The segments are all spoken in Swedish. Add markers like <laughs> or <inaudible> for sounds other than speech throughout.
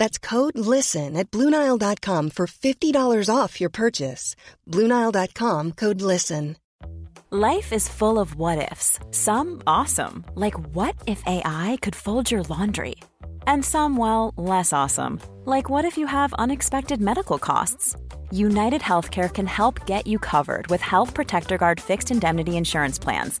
That's code LISTEN at Bluenile.com for $50 off your purchase. Bluenile.com code LISTEN. Life is full of what ifs. Some awesome, like what if AI could fold your laundry? And some, well, less awesome, like what if you have unexpected medical costs? United Healthcare can help get you covered with Health Protector Guard fixed indemnity insurance plans.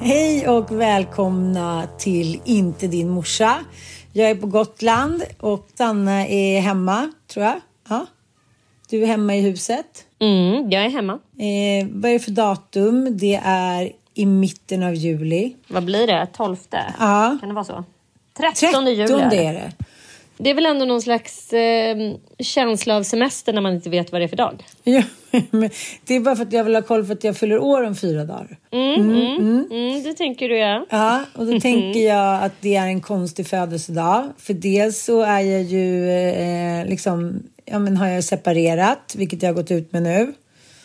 Hej och välkomna till Inte din morsa. Jag är på Gotland och Sanna är hemma, tror jag. Ja. Du är hemma i huset. Mm, jag är hemma. Eh, vad är det för datum? Det är i mitten av juli. Vad blir det? 12? Ja. Kan det vara så? 13 juli 13 är det. är det. Det är väl ändå någon slags eh, känsla av semester när man inte vet vad det är för dag. <laughs> Ja, men det är bara för att jag vill ha koll för att jag fyller år om fyra dagar. Mm, mm, mm. det tänker du ja. Ja, och då tänker jag att det är en konstig födelsedag. För dels så är jag ju eh, liksom, ja men har jag separerat, vilket jag har gått ut med nu.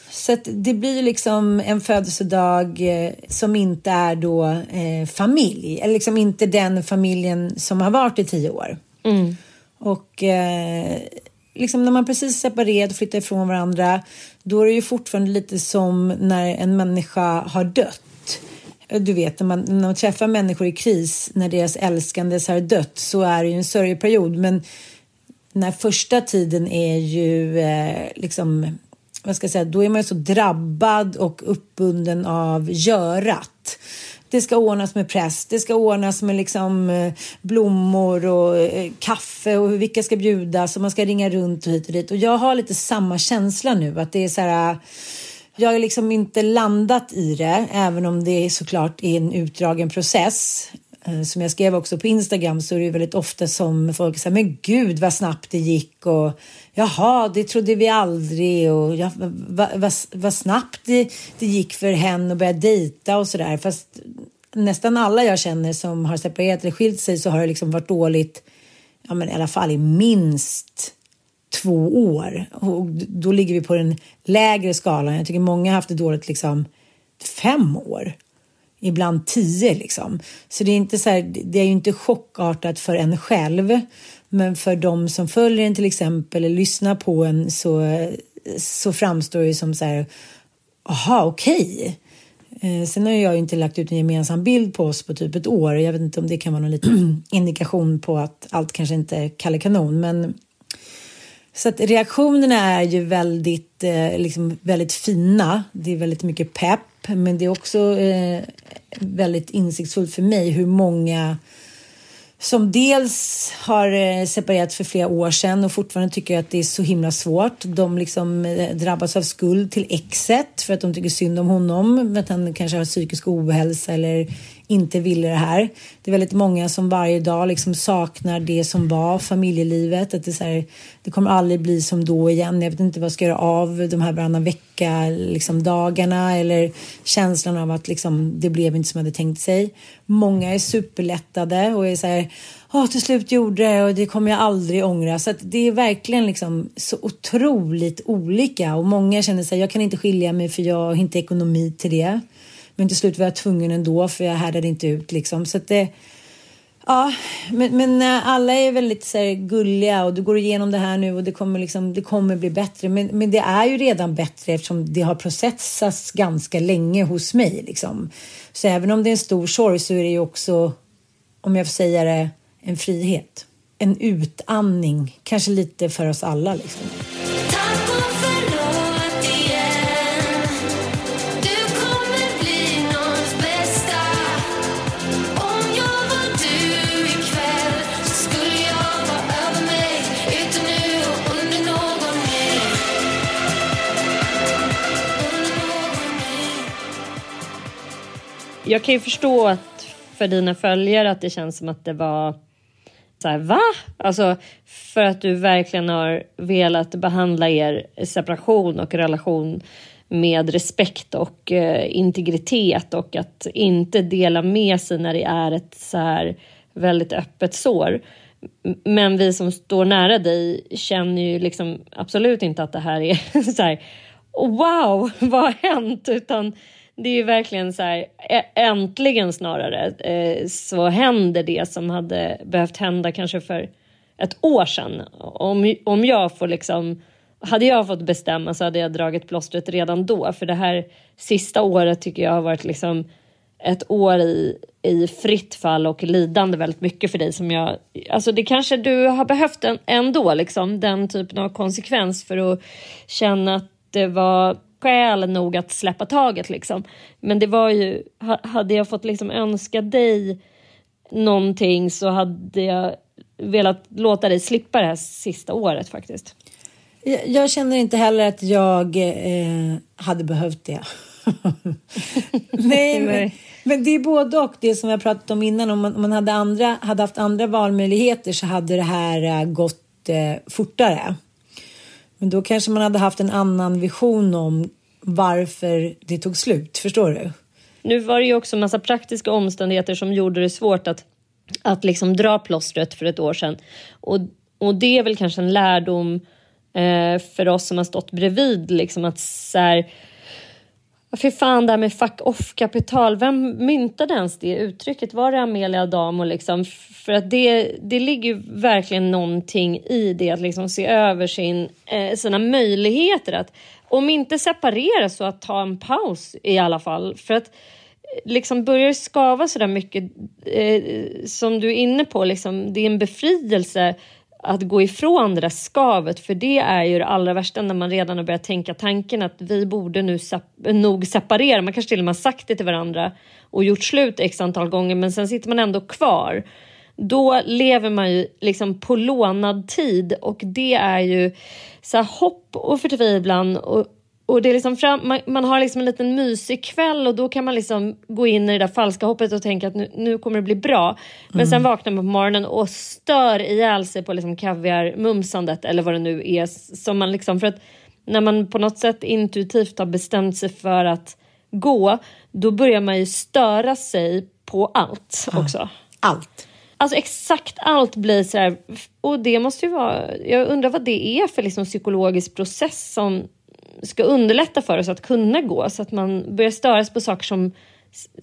Så det blir liksom en födelsedag eh, som inte är då eh, familj, eller liksom inte den familjen som har varit i tio år. Mm. Och eh, liksom när man precis separerat och flyttar ifrån varandra, då är det ju fortfarande lite som när en människa har dött. Du vet, när man, när man träffar människor i kris, när deras älskandes har dött, så är det ju en sörjeperiod. Men den här första tiden är ju eh, liksom, vad ska jag säga, då är man ju så drabbad och uppbunden av görat. Det ska ordnas med präst, det ska ordnas med liksom eh, blommor och eh, kaffe och vilka ska bjudas och man ska ringa runt och hit och dit. Och jag har lite samma känsla nu att det är så här eh, jag har liksom inte landat i det, även om det såklart är en utdragen process. Eh, som jag skrev också på Instagram så är det väldigt ofta som folk säger men gud vad snabbt det gick och jaha, det trodde vi aldrig och ja, vad, vad, vad snabbt det, det gick för henne att börja dejta och sådär. Fast nästan alla jag känner som har separerat eller skilt sig så har det liksom varit dåligt, ja men i alla fall i minst två år. Och då ligger vi på den lägre skalan. Jag tycker många har haft det dåligt liksom fem år. Ibland tio liksom. Så det är inte så här, det är ju inte chockartat för en själv. Men för de som följer en till exempel eller lyssnar på en så, så framstår det som så här, aha okej. Eh, sen har jag ju inte lagt ut en gemensam bild på oss på typ ett år. Jag vet inte om det kan vara någon liten <clears throat> indikation på att allt kanske inte är Kalle Kanon. Men så att reaktionerna är ju väldigt, eh, liksom väldigt fina. Det är väldigt mycket pepp, men det är också eh, väldigt insiktsfullt för mig hur många som dels har eh, separerat för flera år sedan och fortfarande tycker att det är så himla svårt. De liksom eh, drabbas av skuld till exet för att de tycker synd om honom, för att han kanske har psykisk ohälsa eller inte ville det här. Det är väldigt många som varje dag liksom saknar det som var familjelivet. Att det, så här, det kommer aldrig bli som då igen. Jag vet inte vad jag ska göra av de här varannan vecka liksom dagarna eller känslan av att liksom, det blev inte som jag hade tänkt sig. Många är superlättade och är så här Åh, till slut gjorde det och det kommer jag aldrig ångra. Så det är verkligen liksom så otroligt olika och många känner sig jag kan inte skilja mig för jag har inte ekonomi till det. Men till slut var jag tvungen ändå för jag härdade inte ut liksom. Så att det, ja, men, men eh, alla är väldigt så här, gulliga och du går igenom det här nu och det kommer, liksom, det kommer bli bättre. Men, men det är ju redan bättre eftersom det har processats ganska länge hos mig. Liksom. Så även om det är en stor sorg så är det ju också, om jag får säga det, en frihet. En utandning, kanske lite för oss alla. Liksom. Jag kan ju förstå att för dina följare att det känns som att det var så här, va? Alltså för att du verkligen har velat behandla er separation och relation med respekt och eh, integritet och att inte dela med sig när det är ett så här väldigt öppet sår. Men vi som står nära dig känner ju liksom absolut inte att det här är <laughs> så här wow, vad har hänt? Utan det är ju verkligen så här, äntligen snarare eh, så händer det som hade behövt hända kanske för ett år sedan. Om, om jag får liksom, hade jag fått bestämma så hade jag dragit plåstret redan då. För det här sista året tycker jag har varit liksom ett år i, i fritt fall och lidande väldigt mycket för dig som jag, alltså det kanske du har behövt en, ändå liksom den typen av konsekvens för att känna att det var skäl nog att släppa taget liksom. Men det var ju, hade jag fått liksom önska dig någonting så hade jag velat låta dig slippa det här sista året faktiskt. Jag, jag känner inte heller att jag eh, hade behövt det. <laughs> Nej, men, men, det är både och. Det som jag pratat om innan. Om man, om man hade, andra, hade haft andra valmöjligheter så hade det här eh, gått eh, fortare. Men då kanske man hade haft en annan vision om varför det tog slut. Förstår du? Nu var det ju också massa praktiska omständigheter som gjorde det svårt att, att liksom dra plåstret för ett år sedan. Och, och det är väl kanske en lärdom eh, för oss som har stått bredvid. Liksom att så här, Fy fan, det här med fuck off-kapital. Vem myntade ens det uttrycket? Var det Amelia Adamo? Liksom? För att det, det ligger verkligen någonting i det att liksom se över sin, eh, sina möjligheter. att Om inte separera så att ta en paus i alla fall. För att eh, liksom börjar det skava så där mycket eh, som du är inne på, liksom, det är en befrielse att gå ifrån det där skavet för det är ju det allra värsta när man redan har börjat tänka tanken att vi borde nu nog separera. Man kanske till och med har sagt det till varandra och gjort slut x antal gånger men sen sitter man ändå kvar. Då lever man ju liksom på lånad tid och det är ju så hopp och förtvivlan och, och det är liksom fram, man, man, har liksom en liten mysig kväll och då kan man liksom gå in i det där falska hoppet och tänka att nu, nu kommer det bli bra. Men mm. sen vaknar man på morgonen och stör ihjäl sig på liksom kaviarmumsandet eller vad det nu är. Som man liksom, för att när man på något sätt intuitivt har bestämt sig för att gå, då börjar man ju störa sig på allt också. Allt. Alltså exakt allt blir så här, och det måste ju vara, jag undrar vad det är för liksom psykologisk process som ska underlätta för oss att kunna gå så att man börjar störas på saker som,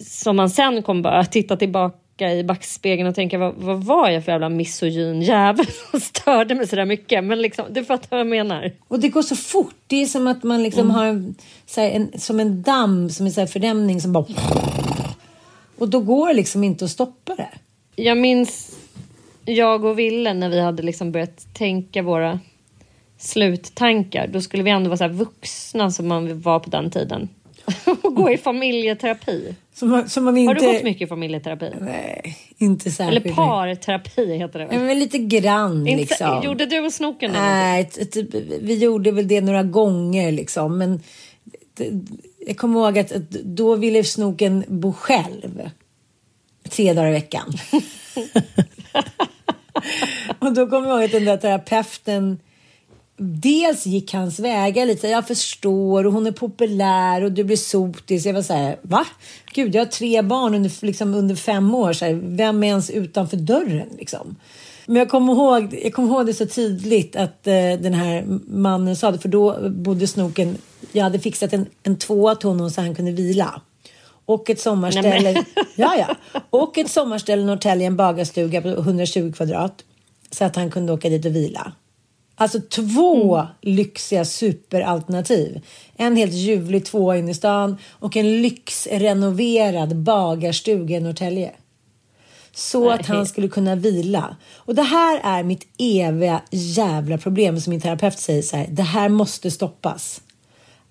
som man sen kommer bara titta tillbaka i backspegeln och tänka vad, vad var jag för jävla misogyn jävel <laughs> som störde mig så där mycket. Men liksom, du fattar vad jag menar. Och det går så fort. Det är som att man liksom mm. har en, så här, en, som en damm, som en så här fördämning som bara... Och då går det liksom inte att stoppa det. Jag minns jag och Ville när vi hade liksom börjat tänka våra sluttankar. Då skulle vi ändå vara så vuxna som man var på den tiden. <laughs> och gå i familjeterapi? Som, som man inte... Har du gått mycket i familjeterapi? Nej, inte särskilt. Eller parterapi heter det väl? Men lite grann inte, liksom. Gjorde du och snoken det? Nej, vi gjorde väl det några gånger liksom. Men jag kommer ihåg att, att då ville snoken bo själv. Tre dagar i veckan. <laughs> <laughs> och då kommer jag ihåg att den där terapeuten dels gick hans vägar lite. Jag förstår och hon är populär och du blir sotis. Jag var så här, va? Gud, jag har tre barn under, liksom, under fem år. Så här, vem är ens utanför dörren liksom? Men jag kommer ihåg, jag kommer ihåg det så tydligt att eh, den här mannen sa det, för då bodde snoken. Jag hade fixat en, en tvåa till honom så han kunde vila. Och ett sommarställe. <laughs> ja, ja. Och ett sommarställe i Norrtälje, en bagarstuga på 120 kvadrat. Så att han kunde åka dit och vila. Alltså två mm. lyxiga superalternativ. En helt ljuvlig tvåa in i stan och en lyxrenoverad bagarstuga i Norrtälje. Så Nej. att han skulle kunna vila. Och det här är mitt eviga jävla problem som min terapeut säger så här. Det här måste stoppas.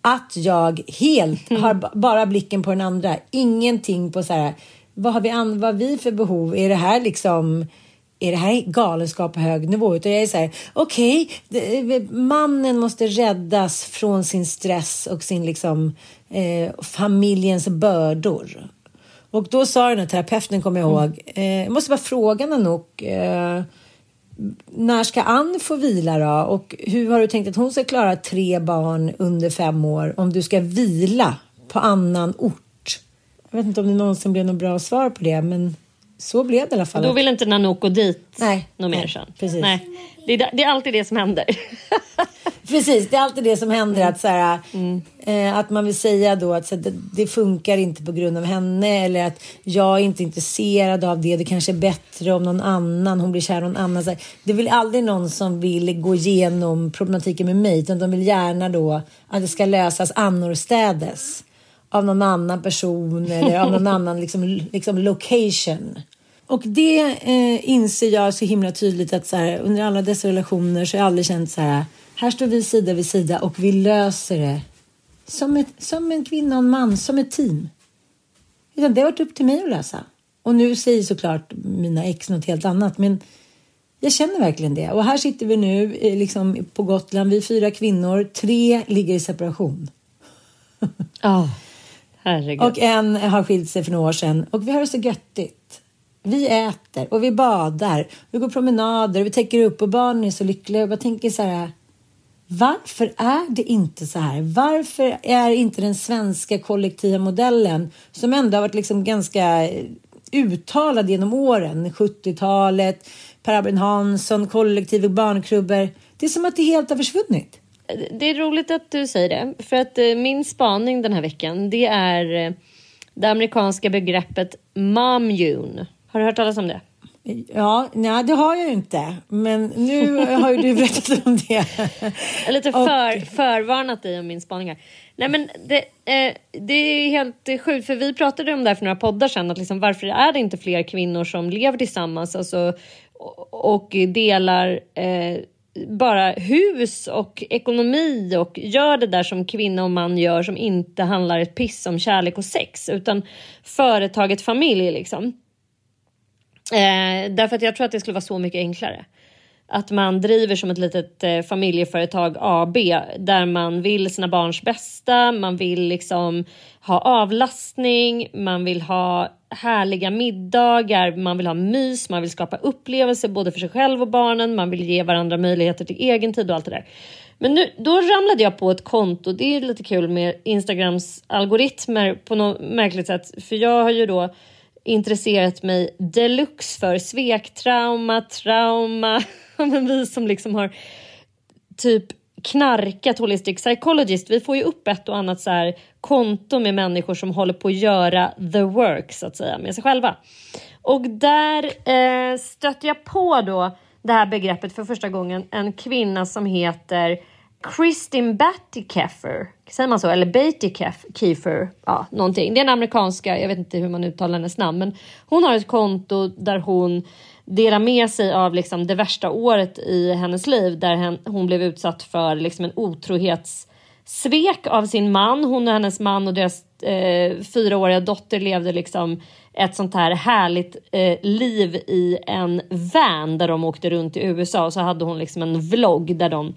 Att jag helt mm. har bara blicken på den andra. Ingenting på så här. Vad har vi, vad har vi för behov? Är det här liksom är det här galenskap på hög nivå? Utan jag är så här, okej, okay, mannen måste räddas från sin stress och sin liksom eh, familjens bördor. Och då sa den här terapeuten, kommer jag ihåg, eh, jag måste bara fråga Nanook, eh, när ska Ann få vila då? Och hur har du tänkt att hon ska klara tre barn under fem år om du ska vila på annan ort? Jag vet inte om det någonsin blev något bra svar på det, men så blev det i alla fall. Då vill inte Nanook gå dit nej, något mer sen. Precis. Nej. Det, är, det är alltid det som händer. <laughs> precis, det är alltid det som händer. Att, så här, mm. eh, att man vill säga då att så här, det, det, funkar inte på grund av henne. Eller att jag är inte intresserad av det. Det kanske är bättre om någon annan. Hon blir kär i någon annan. Så här, det väl aldrig någon som vill gå igenom problematiken med mig. Utan de vill gärna då att det ska lösas annorstädes av någon annan person eller av någon <laughs> annan liksom, liksom location. Och det eh, inser jag så himla tydligt att så här, under alla dessa relationer så har jag aldrig känt så här. Här står vi sida vid sida och vi löser det som, ett, som en kvinna och en man, som ett team. Utan det har varit upp till mig att lösa. Och nu säger såklart mina ex något helt annat, men jag känner verkligen det. Och här sitter vi nu eh, liksom på Gotland. Vi är fyra kvinnor, tre ligger i separation. Ja. Oh. <laughs> Herregud. Och en har skilt sig för några år sedan och vi har det så göttigt. Vi äter och vi badar, vi går promenader, vi täcker upp och barnen är så lyckliga. Jag tänker så här, varför är det inte så här? Varför är inte den svenska kollektiva modellen som ändå har varit liksom ganska eh, uttalad genom åren, 70-talet, Per Albin Hansson, kollektiv och barnkrubbor. Det är som att det helt har försvunnit det är roligt att du säger det, för att eh, min spaning den här veckan, det är eh, det amerikanska begreppet momune. Har du hört talas om det? Ja, nej, det har jag ju inte. Men nu <laughs> har ju du berättat om det. Jag har lite för, och... förvarnat dig om min spaning här. Nej, men det, eh, det är helt sjukt, för vi pratade om det här för några poddar sedan. Att liksom, varför är det inte fler kvinnor som lever tillsammans alltså, och, och delar eh, bara hus och ekonomi och gör det där som kvinna och man gör som inte handlar ett piss om kärlek och sex utan företaget familj liksom. Eh, därför att jag tror att det skulle vara så mycket enklare. Att man driver som ett litet eh, familjeföretag AB där man vill sina barns bästa, man vill liksom ha avlastning, man vill ha härliga middagar, man vill ha mys, man vill skapa upplevelser både för sig själv och barnen, man vill ge varandra möjligheter till egen tid och allt det där. Men nu, då ramlade jag på ett konto, det är lite kul med Instagrams algoritmer på något märkligt sätt, för jag har ju då intresserat mig deluxe för svektrauma, trauma, <laughs> men vi som liksom har typ knarkat Holistic Psychologist. Vi får ju upp ett och annat så här konto med människor som håller på att göra the work så att säga med sig själva. Och där eh, stötte jag på då det här begreppet för första gången. En kvinna som heter Kristin Batty Keffer. Säger man så? Eller Beatty Ja, någonting. Det är en amerikanska, jag vet inte hur man uttalar hennes namn, men hon har ett konto där hon delar med sig av liksom det värsta året i hennes liv där hon blev utsatt för liksom en otrohets svek av sin man. Hon och hennes man och deras eh, fyraåriga dotter levde liksom ett sånt här härligt eh, liv i en van där de åkte runt i USA och så hade hon liksom en vlogg där de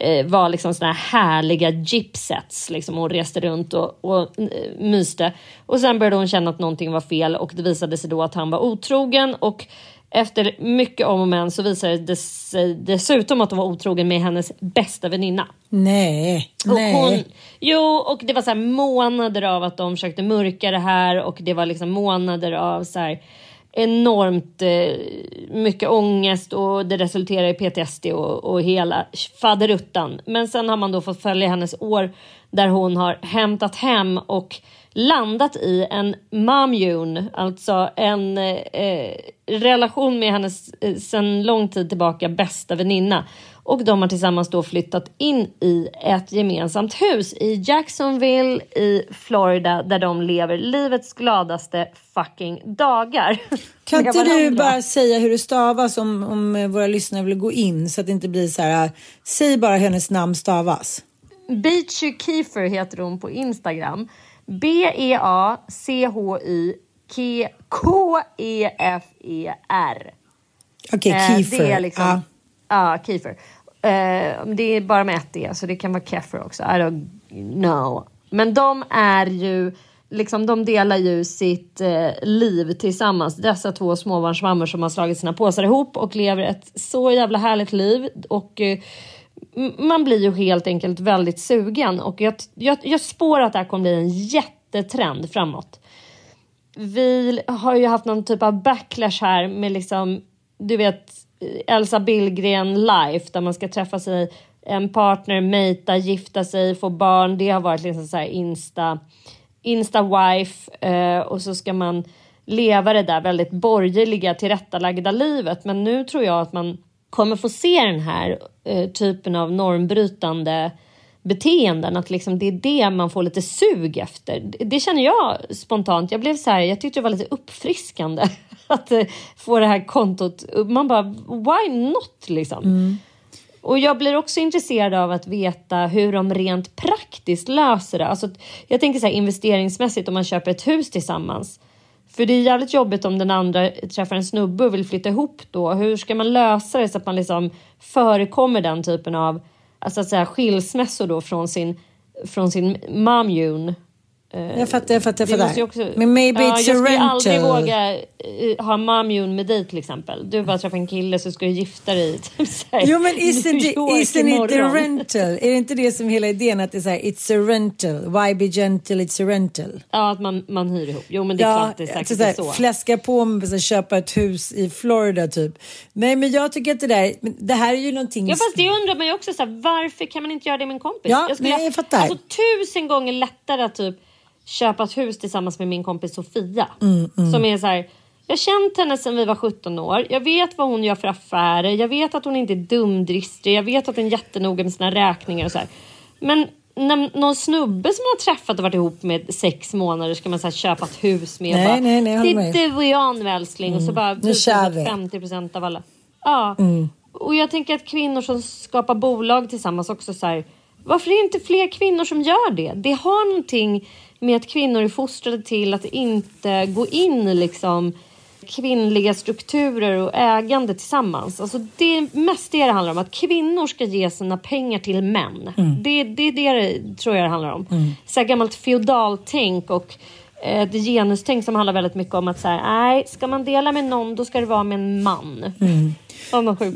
eh, var liksom såna här härliga gypsets liksom och reste runt och, och eh, myste. Och sen började hon känna att någonting var fel och det visade sig då att han var otrogen och efter mycket om och men så visade det sig dessutom att hon var otrogen med hennes bästa väninna. Nej, Och nej. hon, jo, och det var så här månader av att de försökte mörka det här och det var liksom månader av så här enormt eh, mycket ångest och det resulterade i PTSD och, och hela faderuttan. Men sen har man då fått följa hennes år där hon har hämtat hem och landat i en mamjun, alltså en eh, relation med hennes eh, sedan lång tid tillbaka bästa väninna. Och de har tillsammans då flyttat in i ett gemensamt hus i Jacksonville i Florida där de lever livets gladaste fucking dagar. <laughs> Kan inte du bara säga hur det stavas om, om våra lyssnare vill gå in så att det inte blir så här. Säg bara hennes namn stavas. Beachy Kiefer heter hon på Instagram. E B-E-A-C-H-I-K-E-F-E-R. Okej, Eh, Kiefer. Det är liksom, ja. ja, Kiefer. Eh, det är bara med ett E, så det kan vara Keffer också. I don't know. Men de är ju, liksom, de delar ju sitt eh, liv tillsammans. Dessa två småbarnsmammor som har slagit sina påsar ihop och lever ett så jävla härligt liv. Och m- man blir ju helt enkelt väldigt sugen. Och jag, jag, jag spår att det här kommer bli en jättetrend framåt vi har ju haft någon typ av backlash här med liksom, du vet, Elsa Billgren life där man ska träffa sig en partner, mejta, gifta sig, få barn. Det har varit liksom så här insta, insta wife eh, och så ska man leva det där väldigt borgerliga tillrättalagda livet. Men nu tror jag att man kommer få se den här eh, typen av normbrytande beteenden, att liksom det är det man får lite sug efter. Det, det känner jag spontant. Jag blev så här, jag tyckte det var lite uppfriskande <laughs> att eh, få det här kontot. Man bara, why not liksom? Och jag blir också intresserad av att veta hur de rent praktiskt löser det. Alltså, jag tänker så här investeringsmässigt om man köper ett hus tillsammans. För det är jävligt jobbigt om den andra träffar en snubbe och vill flytta ihop då. Hur ska man lösa det så att man liksom förekommer den typen av alltså att säga, skilsmässor då från sin, från sin mamjun? Jag fattar, jag fattar, jag fattar. också- Men maybe ja, it's a Jag skulle aldrig rental. våga eh, ha mamjun med dig till exempel. Du bara träffar en kille så ska du gifta dig i <laughs> typ så här, Jo men isn't <laughs> it, isn't it a rental? Är det inte det som hela idén att det är så här, it's a rental, why be gentle, it's a rental? Ja, att man, man hyr ihop. Jo, men det är klart det är säkert så här, så. Fläska på med att köpa ett hus i Florida typ. Nej men jag tycker att det där, det här är ju någonting. Ja, fast det undrar man ju också så här, varför kan man inte göra det med en kompis? Ja, jag skulle nej, jag fattar. Alltså tusen gånger lättare typ köpa ett hus tillsammans med min kompis Sofia. Mm, Som är så här, jag har känt henne sedan vi var 17 år. Jag vet vad hon gör för affärer. Jag vet att hon inte är dumdristig. Jag vet att hon är jättenoga med sina räkningar och så här. Men när någon snubbe som man har träffat och varit ihop med sex månader ska man så köpa ett hus med. Nej, bara, nej, nej, det är du och jag nu älskling. Och så bara Nu kör vi. att 50 procent av alla. Ja. Mm. Och jag tänker att kvinnor som skapar bolag tillsammans också så här. Varför är det inte fler kvinnor som gör det? Det har någonting med att kvinnor är fostrade till att inte gå in i liksom kvinnliga strukturer och ägande tillsammans. Alltså det är mest det det handlar om. Att kvinnor ska ge sina pengar till män. Det, det är det det tror jag det handlar om. Så här gammalt feodaltänk och eh, ett genustänk som handlar väldigt mycket om att så här, nej, ska man dela med någon då ska det vara med en man.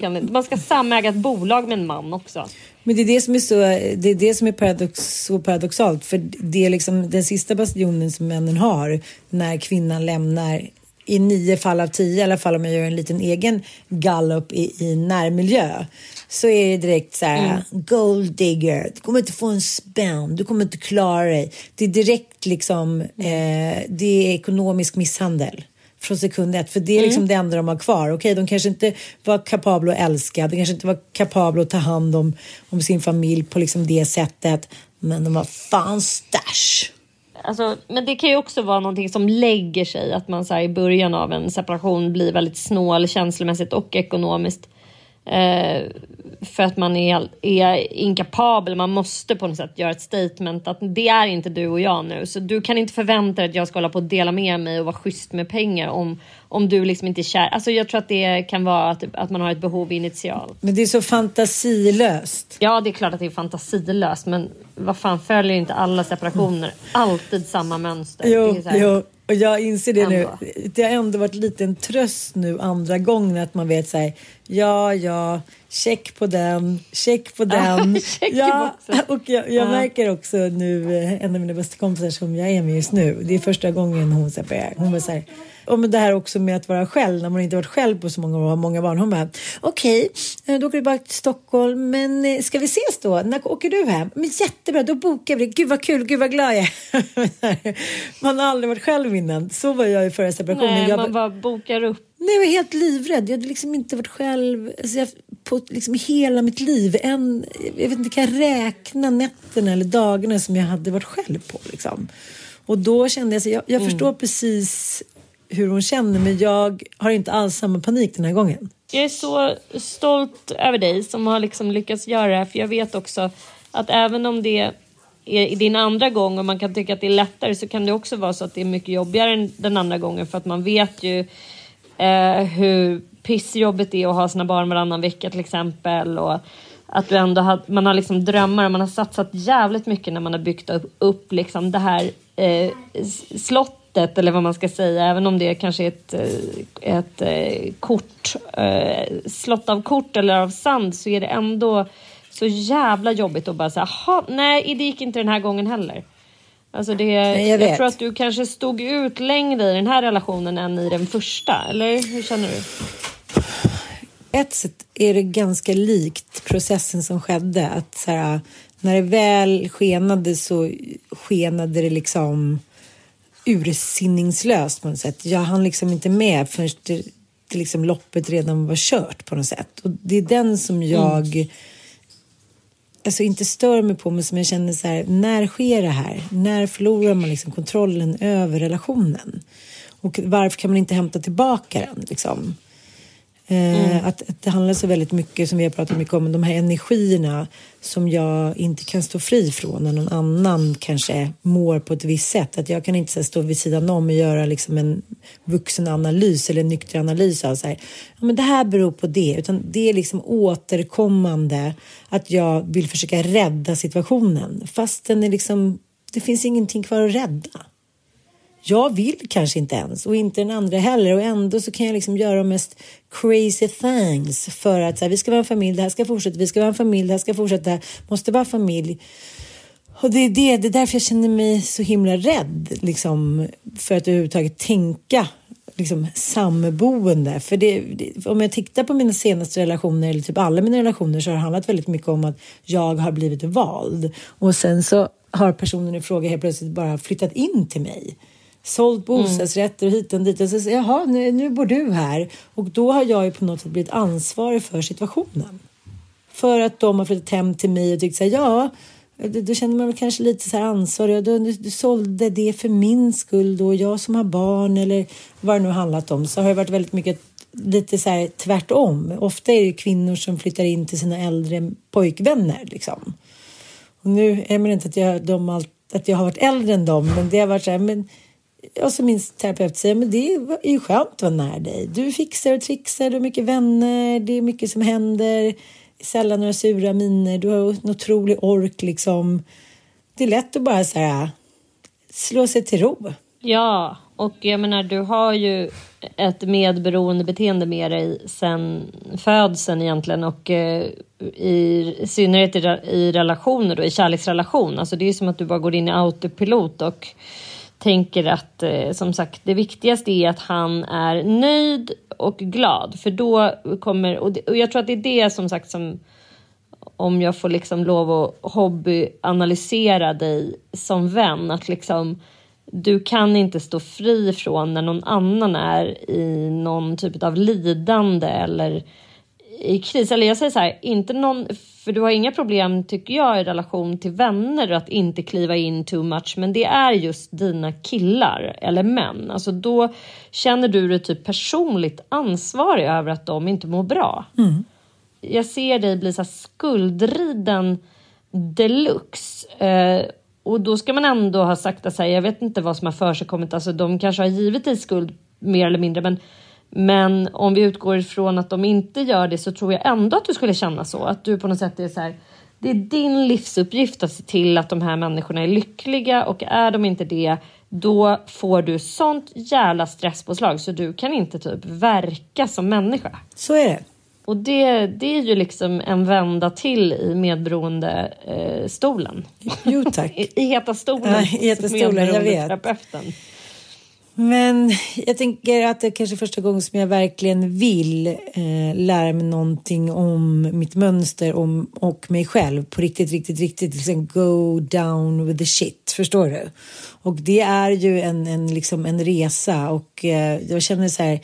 Anledning. Man ska samäga ett bolag med en man också. Men det är det som är så, det är det som är paradox, så paradoxalt. För det är liksom den sista bastionen som männen har när kvinnan lämnar i nio fall av tio, i alla fall om jag gör en liten egen gallup i, i närmiljö. Så är det direkt så här, gold digger, du kommer inte få en spänn, du kommer inte klara dig. Det är direkt liksom, eh, det är ekonomisk misshandel från sekund ett. För det är liksom det enda de har kvar. Okej, de kanske inte var kapabla att älska, de kanske inte var kapabla att ta hand om, om sin familj på liksom det sättet. Men de var fan stash. Alltså, men det kan ju också vara någonting som lägger sig. Att man så i början av en separation blir väldigt snål känslomässigt och ekonomiskt. Eh, för att man är, är inkapabel, man måste på något sätt göra ett statement att det är inte du och jag nu. Så du kan inte förvänta dig att jag ska hålla på och dela med mig och vara schysst med pengar om, om du liksom inte är kär. Alltså jag tror att det kan vara att, att man har ett behov initialt. Men det är så fantasilöst. Ja, det är klart att det är fantasilöst, men vad fan följer inte alla separationer alltid samma mönster? Jo, Det är så här- jo. Och jag inser det nu. Det har ändå varit lite en tröst nu andra gången att man vet så här. Ja, ja, check på den, check på den. <laughs> check ja, <laughs> och jag, jag Ja. märker också nu, eh, en av mina bästa kompisar som jag är med just nu. Det är första gången hon separerar. Hon var så här. Men det här också med att vara själv, när man inte varit själv på så många år och har många barn. Hon bara, okej, eh, då åker du bara till Stockholm, men eh, ska vi ses då? När åker du hem? Men jättebra, då bokar vi det. Gud vad kul, gud vad glad jag är. <laughs> Man har aldrig varit själv innan. Så var jag i förra separationen. Nej, jag, man bara bokar upp. Nej, jag var helt livrädd. Jag hade liksom inte varit själv alltså jag, på liksom hela mitt liv. En, jag vet inte, kan jag räkna nätterna eller dagarna som jag hade varit själv på. Liksom. Och då kände jag, så jag, jag förstår precis hur hon känner men jag har inte alls samma panik den här gången. Jag är så stolt över dig som har liksom lyckats göra det här. För jag vet också att även om det är din andra gång och man kan tycka att det är lättare så kan det också vara så att det är mycket jobbigare än den andra gången. För att man vet ju eh, hur pissjobbigt det är att ha sina barn varannan vecka till exempel. Och att du ändå har, man har liksom drömmar och man har satsat jävligt mycket när man har byggt upp, upp liksom det här eh, s- slottet eller vad man ska säga, även om det kanske är ett, eh, ett eh, kort, eh, slott av kort eller av sand så är det ändå så jävla jobbigt att bara säga, jaha, nej det gick inte den här gången heller. Alltså det, Nej, jag, jag tror att du kanske stod ut längre i den här relationen än i den första, eller hur känner du? ett sätt är det ganska likt processen som skedde. Att så här, när det väl skenade så skenade det liksom ursinningslöst på något sätt. Jag hann liksom inte med förrän det, det liksom loppet redan var kört på något sätt. Och det är den som jag alltså inte stör mig på men som jag känner så här, när sker det här? När förlorar man liksom kontrollen över relationen? Och varför kan man inte hämta tillbaka den liksom? Eh, att, att det handlar så väldigt mycket, som vi har pratat mycket om, de här energierna som jag inte kan stå fri från när någon annan kanske mår på ett visst sätt. Att jag kan inte här, stå vid sidan om och göra liksom en vuxen analys eller en nykter analys av så här, ja, men det här beror på det, utan det är liksom återkommande att jag vill försöka rädda situationen. Fast den är liksom, det finns ingenting kvar att rädda jag vill kanske inte ens och inte den andra heller och ändå så kan jag liksom göra de mest crazy things för att så här, vi ska vara en familj, det här ska fortsätta, vi ska vara en familj, det här ska fortsätta, måste vara familj. Och det är, det, det är därför jag känner mig så himla rädd liksom, för att överhuvudtaget tänka liksom, samboende. För det, det, om jag tittar på mina senaste relationer, eller typ alla mina relationer, så har det handlat väldigt mycket om att jag har blivit vald. Och sen så har personen i fråga helt plötsligt bara flyttat in till mig. Sålt bostadsrätter och hit och dit. Och så säger jaha, nu, nu bor du här. Och då har jag ju på något sätt blivit ansvarig för situationen. För att de har flyttat hem till mig och tyckt så här, ja, då, då känner man väl kanske lite så här ansvarig. Ja, Du, du, sålde det för min skull då, jag som har barn eller vad det nu handlat om. Så har det varit väldigt mycket lite så här tvärtom. Ofta är det kvinnor som flyttar in till sina äldre pojkvänner liksom. Och nu, jag menar inte att jag, de att jag har varit äldre än dem, men det har varit så här, men och så min terapeut säger, men det är ju skönt att vara nära dig. Du fixar och trixar, du har mycket vänner, det är mycket som händer. Sällan några sura miner, du har en otrolig ork liksom. Det är lätt att bara så här, slå sig till ro. Ja, och jag menar du har ju ett medberoende beteende med dig sen födseln egentligen och eh, i, i synnerhet i, i relationer då, i kärleksrelation. Alltså det är som att du bara går in i autopilot och tänker att eh, som sagt det viktigaste är att han är nöjd och glad för då kommer och, det, och jag tror att det är det som sagt som om jag får liksom lov att hobbyanalysera dig som vän. Att liksom, du kan inte stå fri från när någon annan är i någon typ av lidande eller i kris. Eller jag säger så här, inte någon, för du har inga problem tycker jag i relation till vänner att inte kliva in too much. Men det är just dina killar eller män. Alltså då känner du dig typ personligt ansvarig över att de inte mår bra. jag ser dig bli så skuldriden deluxe. Eh, och då ska man ändå ha sagt att jag vet inte vad som har försigkommit. Alltså de kanske har givit dig skuld mer eller mindre. Men, men om vi utgår ifrån att de inte gör det så tror jag ändå att du skulle känna så. Att du på något sätt är så här. Det är din livsuppgift att se till att de här människorna är lyckliga och är de inte det då får du sånt jävla stresspåslag så du kan inte typ verka som människa. Så är det. Och det, det är ju liksom en vända till i medberoende eh, stolen. Jo tack. <laughs> I, I heta stolen. Ja, i heta stolen, jag vet. Men jag tänker att det kanske är första gången som jag verkligen vill eh, lära mig någonting om mitt mönster om, och mig själv på riktigt, riktigt, riktigt. Liksom go down with the shit, förstår du? Och det är ju en, en, liksom en resa och eh, jag känner så här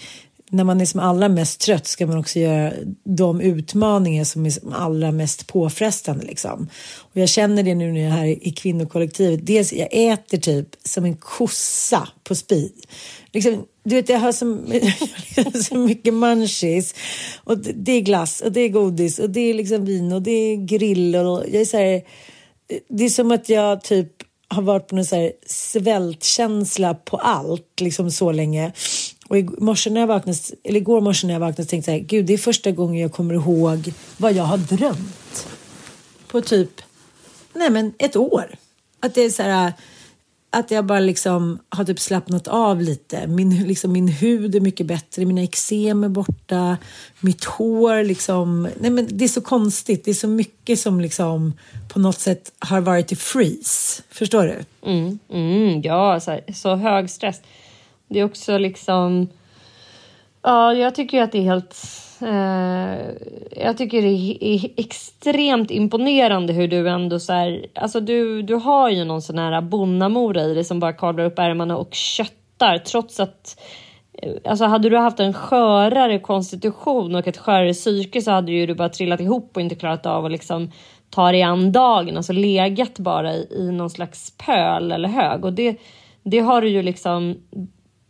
när man är som allra mest trött ska man också göra de utmaningar som är som allra mest påfrestande. Liksom. Och jag känner det nu när jag är här i kvinnokollektivet. Dels jag äter typ som en kossa på speed. Liksom, du vet, jag har så, <laughs> så mycket munchies. Och det är glass och det är godis och det är liksom vin och det är grill. Och jag är så här, det är som att jag typ har varit på någon så här svältkänsla på allt liksom så länge. Och i morse när jag vaknade, eller igår morse när jag vaknade tänkte jag gud det är första gången jag kommer ihåg vad jag har drömt. På typ, nej men ett år. Att det är så här, att jag bara liksom har typ slappnat av lite. Min, liksom, min hud är mycket bättre, mina eksem är borta, mitt hår liksom. Nej men det är så konstigt, det är så mycket som liksom på något sätt har varit i freeze. Förstår du? Mm, mm, ja, så, här, så hög stress. Det är också liksom... Ja, jag tycker att det är helt... Eh, jag tycker det är extremt imponerande hur du ändå så här... Alltså du, du har ju någon sån här bonnamora i dig som bara kavlar upp ärmarna och köttar trots att eh, Alltså hade du haft en skörare konstitution och ett skörare psyke så hade ju du bara trillat ihop och inte klarat av att liksom ta dig an dagen, alltså legat bara i, i någon slags pöl eller hög. Och det, det har du ju liksom,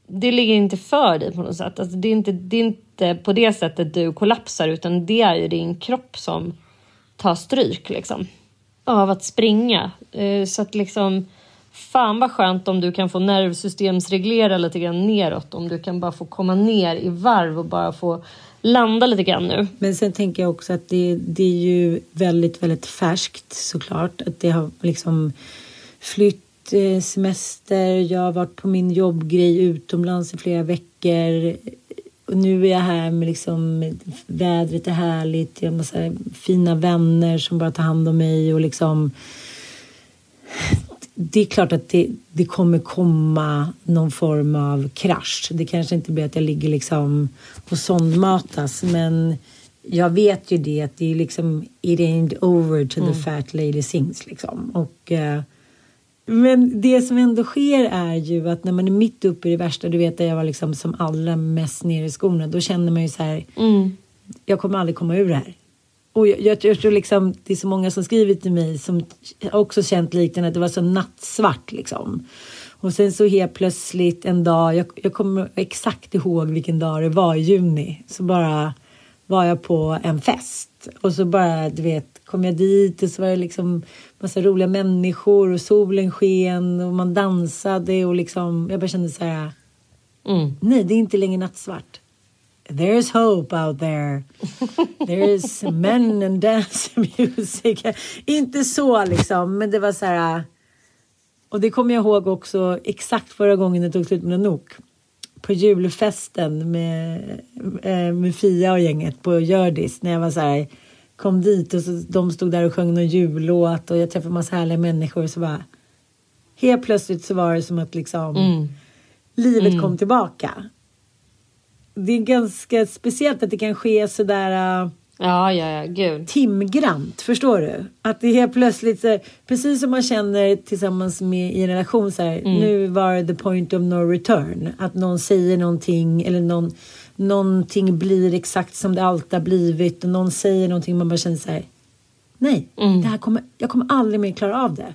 det ligger inte för dig på något sätt. Alltså det, är inte, det är inte på det sättet du kollapsar utan det är ju din kropp som tar stryk liksom. Av att springa. Eh, så att liksom Fan vad skönt om du kan få nervsystemsreglera lite grann neråt. Om du kan bara få komma ner i varv och bara få landa lite grann nu. Men sen tänker jag också att det, det är ju väldigt, väldigt färskt såklart. Att det har liksom flytt semester, jag har varit på min jobbgrej utomlands i flera veckor. Och nu är jag här med liksom vädret är härligt, jag har massa fina vänner som bara tar hand om mig och liksom det är klart att det, det kommer komma någon form av krasch. Det kanske inte blir att jag ligger liksom och sondmatas men jag vet ju det att det är liksom it ain't over till mm. the fat lady sings liksom. Och uh, men det som ändå sker är ju att när man är mitt uppe i det värsta, du vet att jag var liksom som allra mest nere i skorna, då känner man ju så här, mm. jag kommer aldrig komma ur det här. Och jag, jag, jag, tror liksom, det är så många som skrivit till mig som också känt liknande, att det var så nattsvart liksom. Och sen så helt plötsligt en dag, jag, jag kommer exakt ihåg vilken dag det var i juni, så bara var jag på en fest och så bara, du vet, kom jag dit och så var det liksom massa roliga människor och solen sken och man dansade och liksom, jag bara kände så här, mm. nej det är inte längre nattsvart. There's hope out there. <laughs> There's men and dance music. inte så liksom, men det var så här. Och det kommer jag ihåg också exakt förra gången det tog slut med Nanook. På julfesten med, eh, med Fia och gänget på Gördis när jag var så här kom dit och så, de stod där och sjöng någon jullåt och jag träffade massa härliga människor och så bara helt plötsligt så var det som att liksom mm. livet mm. kom tillbaka. Det är ganska speciellt att det kan ske sådär uh, Ja, ja, ja, gud. Timgrant, förstår du? Att det helt plötsligt, så, precis som man känner tillsammans med i en relation så här, mm. nu var the point of no return. Att någon säger någonting eller någon någonting blir exakt som det alltid har blivit och någon säger någonting man bara känner så här, nej, mm. det här kommer, jag kommer aldrig mer klara av det.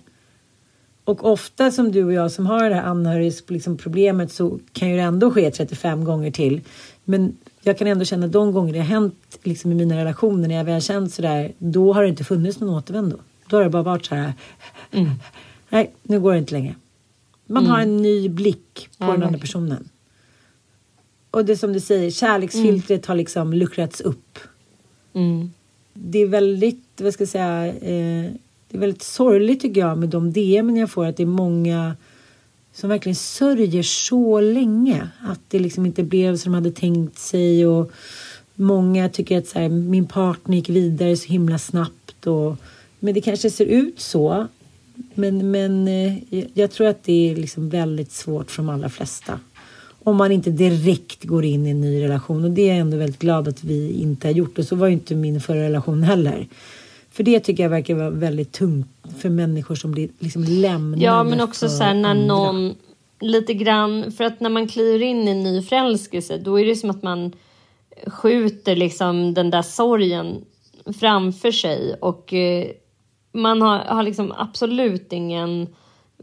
Och ofta som du och jag som har det här anhörigsproblemet liksom så kan ju det ändå ske 35 gånger till. Men jag kan ändå känna de gånger det har hänt liksom, i mina relationer när jag väl känt sådär, då har det inte funnits någon återvändo. Då har det bara varit så här, mm. nej nu går det inte längre. Man mm. har en ny blick på den andra personen. Och det som du säger, kärleksfiltret har liksom luckrats upp. Mm. Det är väldigt, vad ska jag säga, eh, det är väldigt sorgligt tycker jag med de DM jag får att det är många som verkligen sörjer så länge att det liksom inte blev som de hade tänkt sig och många tycker att så här, min partner gick vidare så himla snabbt och men det kanske ser ut så. Men, men eh, jag tror att det är liksom väldigt svårt för de allra flesta. Om man inte direkt går in i en ny relation. Och det är jag ändå väldigt glad att vi inte har gjort. Och så var ju inte min förra relation heller. För det tycker jag verkar vara väldigt tungt för människor som blir liksom lämnade. Ja, men också så här när andra. någon lite grann för att när man kliver in i en ny förälskelse då är det som att man skjuter liksom den där sorgen framför sig och eh, man har, har liksom absolut ingen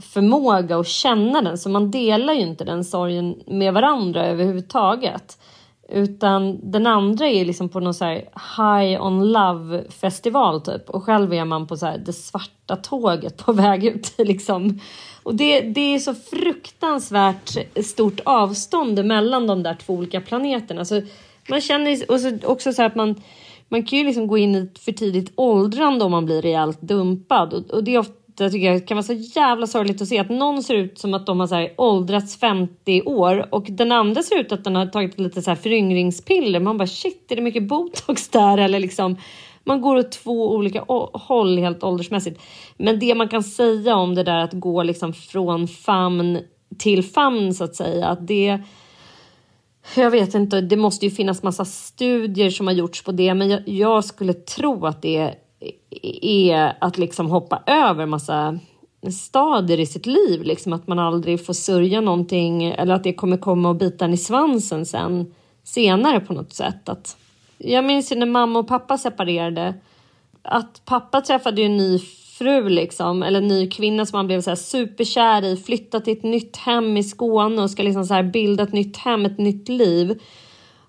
förmåga att känna den så man delar ju inte den sorgen med varandra överhuvudtaget. Utan den andra är liksom på någon så high on love festival typ och själv är man på så här det svarta tåget på väg ut <laughs> liksom. Och det, det är så fruktansvärt stort avstånd mellan de där två olika planeterna. Så man känner och så, också så att man man kan ju liksom gå in i ett för tidigt åldrande om man blir rejält dumpad och, och det är ofta jag tycker jag kan vara så jävla sorgligt att se att någon ser ut som att de har så här åldrats 50 år och den andra ser ut att den har tagit lite så här föryngringspiller. Man bara shit, är det mycket botox där eller liksom man går åt två olika håll helt åldersmässigt. Men det man kan säga om det där att gå liksom från famn till famn så att säga, att det jag vet inte, det måste ju finnas massa studier som har gjorts på det, men jag, jag skulle tro att det är att liksom hoppa över massa stadier i sitt liv, liksom att man aldrig får sörja någonting eller att det kommer komma och bita en i svansen sen senare på något sätt. Att, jag minns ju när mamma och pappa separerade att pappa träffade ju en ny fru liksom, eller en ny kvinna som han blev så här superkär i, flyttat till ett nytt hem i Skåne och ska liksom så här bilda ett nytt hem, ett nytt liv.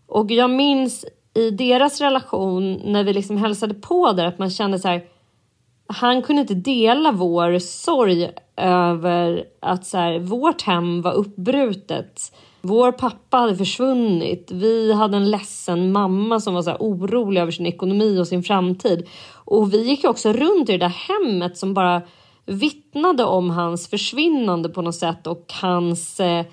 Och jag minns i deras relation när vi liksom hälsade på där att man kände så här. Han kunde inte dela vår sorg över att så här, vårt hem var uppbrutet. Vår pappa hade försvunnit. Vi hade en ledsen mamma som var så orolig över sin ekonomi och sin framtid. Och vi gick också runt i det där hemmet som bara vittnade om hans försvinnande på något sätt och hans eh,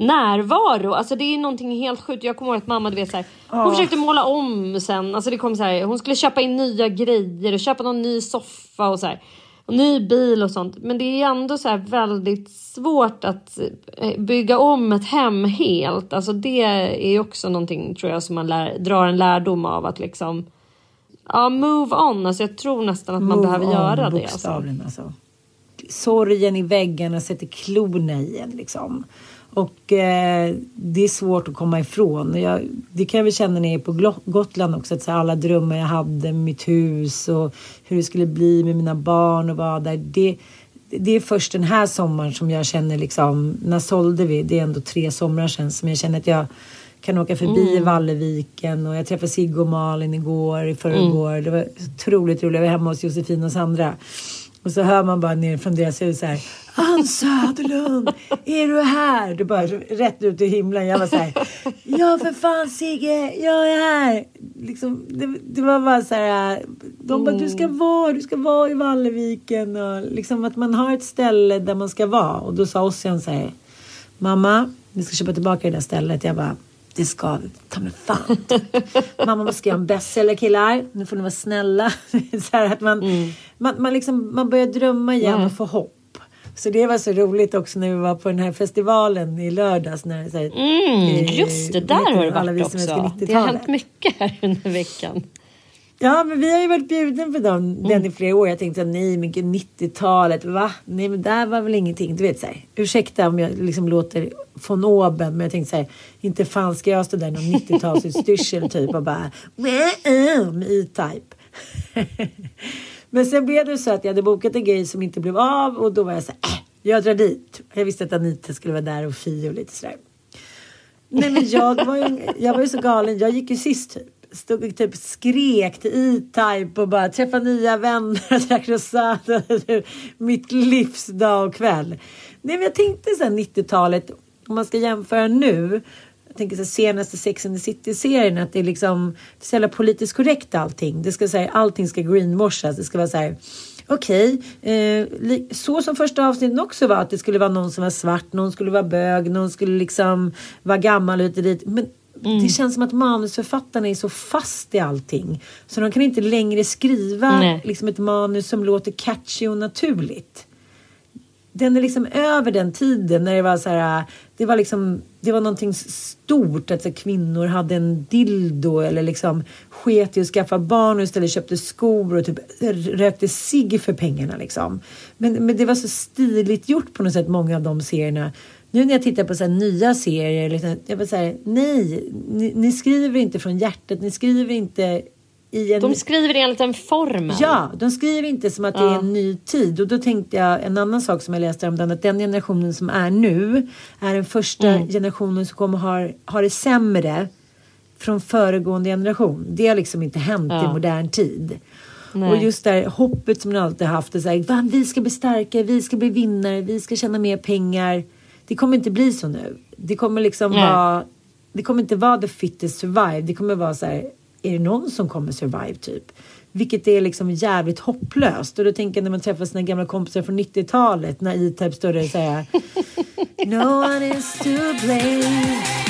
närvaro. Alltså det är någonting helt sjukt. Jag kommer ihåg att mamma, du vet så här, hon oh. försökte måla om sen. Alltså det kom så här, hon skulle köpa in nya grejer och köpa någon ny soffa och så här. Och ny bil och sånt. Men det är ändå så väldigt svårt att eh, bygga om ett hem helt. Alltså det är också någonting tror jag som man lär, drar en lärdom av att liksom Ja, move on. Alltså jag tror nästan att man move behöver on, göra det. Alltså. alltså. Sorgen i väggarna sätter klorna i en liksom. Och eh, det är svårt att komma ifrån. Jag, det kan jag väl känna när jag är på Gotland också. Att så alla drömmar jag hade med mitt hus och hur det skulle bli med mina barn och vara där. Det, det är först den här sommaren som jag känner liksom. När sålde vi? Det är ändå tre somrar sedan som jag känner att jag kan åka förbi mm. Valleviken och jag träffade Sigge och Malin igår i förrgår. Mm. Det var otroligt roligt. Jag var hemma hos Josefin och Sandra. Och så hör man bara ner från deras hus så här. Ann Söderlund, är du här? Du bara rätt ut i himlen. Jag var så här. Ja för fan Sigge, jag är här. Liksom, det, det var bara så här. De bara, du ska mm. vara, du ska vara i Valleviken. Och liksom att man har ett ställe där man ska vara. Och då sa Ossian så här. Mamma, vi ska köpa tillbaka det där stället. Jag bara, det ska vi ta mig fan. Mamma måste skriva en bestseller killar. Nu får ni vara snälla. <laughs> så att man, mm. man, man, liksom, man börjar drömma igen mm. och få hopp. Så det var så roligt också när vi var på den här festivalen i lördags. När, så här, mm, just det, där har du varit också. Det har hänt mycket här under veckan. Ja, men vi har ju varit bjuden på dem, mm. den i flera år. Jag tänkte nej, men 90-talet, va? Nej, men där var väl ingenting. Du vet så här, ursäkta om jag liksom låter von oben, men jag tänkte så här, inte fan ska jag stå där i någon 90-talsutstyrsel <laughs> typ och bara med E-Type. <laughs> men sen blev det så att jag hade bokat en grej som inte blev av och då var jag så här, äh, jag drar dit. Jag visste att Anita skulle vara där och Fio och lite sådär. Nej men jag var ju, jag var ju så galen. Jag gick ju sist typ. Stod typ skrek till E-Type och bara träffa nya vänner, drack <laughs> rosado. Mitt livs dag och kväll. Nej men jag tänkte sen 90-talet, om man ska jämföra nu. Jag tänker så senaste Sex and the City-serien att det är liksom så jävla politiskt korrekt allting. Det ska säga allting ska greenwashas. Det ska vara så här okej, okay, eh, så som första avsnittet också var att det skulle vara någon som var svart, någon skulle vara bög, någon skulle liksom vara gammal och dit. Men Mm. Det känns som att manusförfattarna är så fast i allting. Så de kan inte längre skriva liksom ett manus som låter catchy och naturligt. Den är liksom över den tiden när det var så här. Det var liksom. Det var någonting stort att så, kvinnor hade en dildo eller liksom sket i att skaffa barn och istället köpte skor och typ rökte cigg för pengarna liksom. Men, men det var så stiligt gjort på något sätt många av de serierna. Nu när jag tittar på så nya serier, liksom, jag bara säga nej, ni, ni, skriver inte från hjärtat, ni skriver inte i en... De skriver enligt en formel. Ja, de skriver inte som att ja. det är en ny tid. Och då tänkte jag en annan sak som jag läste om den, att den generationen som är nu är den första mm. generationen som kommer ha, ha det sämre från föregående generation. Det har liksom inte hänt ja. i modern tid. Nej. Och just det här hoppet som man alltid haft. Det så här, vi ska bli starka, vi ska bli vinnare, vi ska tjäna mer pengar. Det kommer inte bli så nu. Det kommer liksom vara, det kommer inte vara the fittest survive. Det kommer vara så här, är det någon som kommer survive typ? Vilket är liksom jävligt hopplöst. Och då tänker jag när man träffar sina gamla kompisar från 90-talet när E-Type står där och säger <laughs> No one is to blame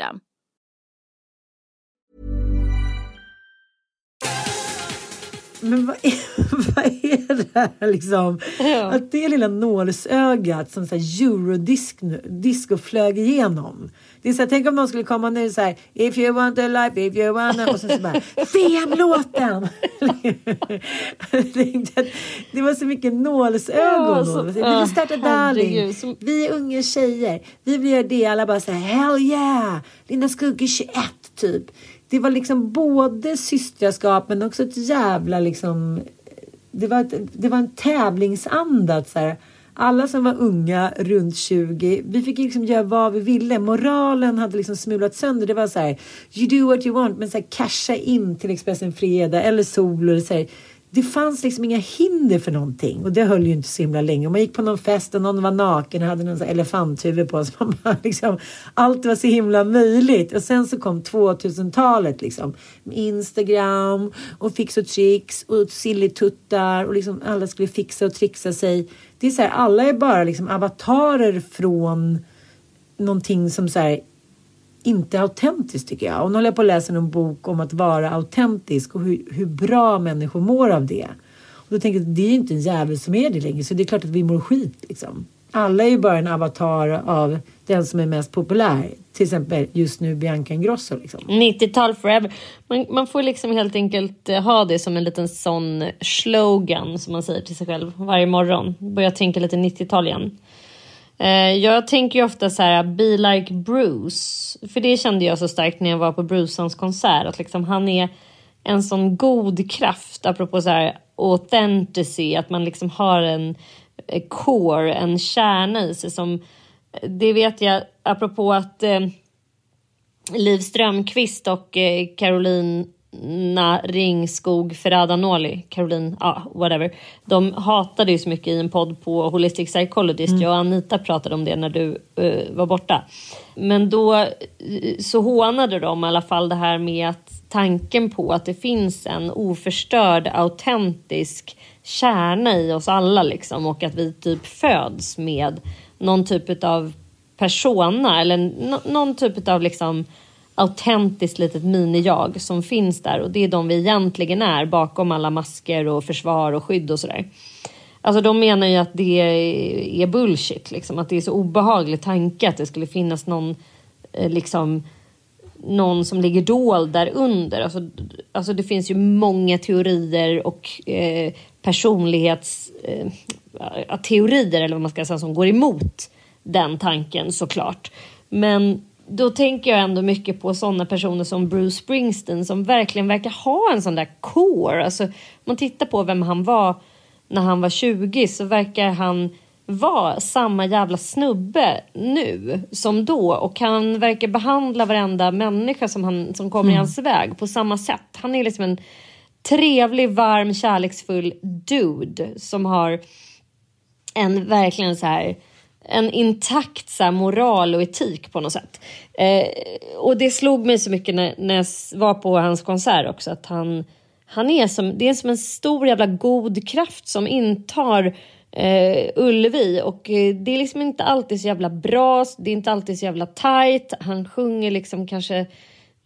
System. Men vad är, <laughs> vad är det här liksom? Ja. Att det lilla nålsögat som så här eurodisco flög igenom. Det är så här, tänk om någon skulle komma nu så här If you want a life, if you want a... Och så, så bara <laughs> VM-låten! <laughs> det var så mycket nålsögon. Ja, så, vi vill starta Darling. Vi är unga tjejer. Vi vill göra det. Alla bara så här hell yeah! Linda Skugge 21 typ. Det var liksom både systraskap men också ett jävla liksom det var, ett, det var en tävlingsanda. Så här, alla som var unga, runt 20, vi fick liksom göra vad vi ville. Moralen hade liksom smulat sönder. Det var så här, you do what you want, men så här, casha in till Expressen Fredag eller Sol. Eller så här, det fanns liksom inga hinder för någonting och det höll ju inte så himla länge. Och man gick på någon fest och någon var naken och hade någon elefanthuvud på sig. <laughs> liksom, allt var så himla möjligt. Och sen så kom 2000-talet liksom. Med Instagram och fix och tricks och sillituttar och liksom alla skulle fixa och trixa sig. Det är så här, alla är bara liksom avatarer från någonting som så här, inte autentiskt tycker jag. Och nu håller jag på att läsa en bok om att vara autentisk och hur, hur bra människor mår av det. Och då tänker jag att det är ju inte en jävel som är det längre så det är klart att vi mår skit liksom. Alla är ju bara en avatar av den som är mest populär. Till exempel just nu Bianca Ingrosso. Liksom. 90-tal forever. Man, man får liksom helt enkelt eh, ha det som en liten sån slogan som man säger till sig själv varje morgon. Börja tänka lite 90-tal igen. Eh, jag tänker ju ofta så här, be like Bruce. För det kände jag så starkt när jag var på Bruceans konsert. Att liksom han är en sån god kraft, apropå så här authenticity, att man liksom har en eh, core, en kärna i sig som, eh, det vet jag, apropå att eh, Liv Strömqvist och eh, Caroline Na Ringskog Ferrada-Noli, Caroline, ja ah, whatever. De hatade ju så mycket i en podd på Holistic Psychologist. Mm. Jag och Anita pratade om det när du uh, var borta. Men då uh, så hånade de i alla fall det här med att tanken på att det finns en oförstörd, autentisk kärna i oss alla liksom och att vi typ föds med någon typ av persona eller någon typ av liksom autentiskt litet mini-jag som finns där och det är de vi egentligen är bakom alla masker och försvar och skydd och sådär. Alltså de menar ju att det är bullshit, liksom. att det är så obehaglig tanke att det skulle finnas någon, eh, liksom, någon som ligger dold där under. Alltså, alltså det finns ju många teorier och eh, personlighets... Eh, teorier eller vad man ska säga som går emot den tanken såklart. Men då tänker jag ändå mycket på sådana personer som Bruce Springsteen som verkligen verkar ha en sån där core. Alltså, om man tittar på vem han var när han var 20 så verkar han vara samma jävla snubbe nu som då och han verkar behandla varenda människa som, han, som kommer mm. i hans väg på samma sätt. Han är liksom en trevlig, varm, kärleksfull dude som har en verkligen så här en intakt så här, moral och etik på något sätt. Eh, och det slog mig så mycket när, när jag var på hans konsert också att han, han är som, det är som en stor jävla god kraft som intar eh, Ullevi och eh, det är liksom inte alltid så jävla bra, det är inte alltid så jävla tight. Han sjunger liksom kanske